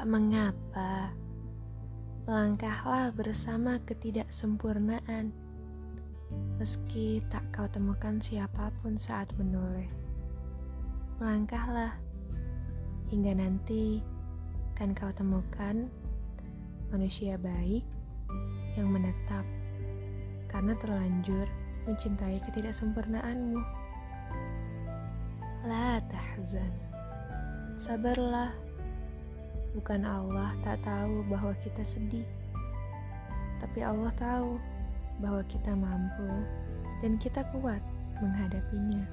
Tak mengapa, langkahlah bersama ketidaksempurnaan, meski tak kau temukan siapa pun saat menoleh. Melangkahlah hingga nanti kan kau temukan manusia baik yang menetap karena terlanjur mencintai ketidaksempurnaanmu. La tahzan. Sabarlah Bukan Allah tak tahu bahwa kita sedih, tapi Allah tahu bahwa kita mampu dan kita kuat menghadapinya.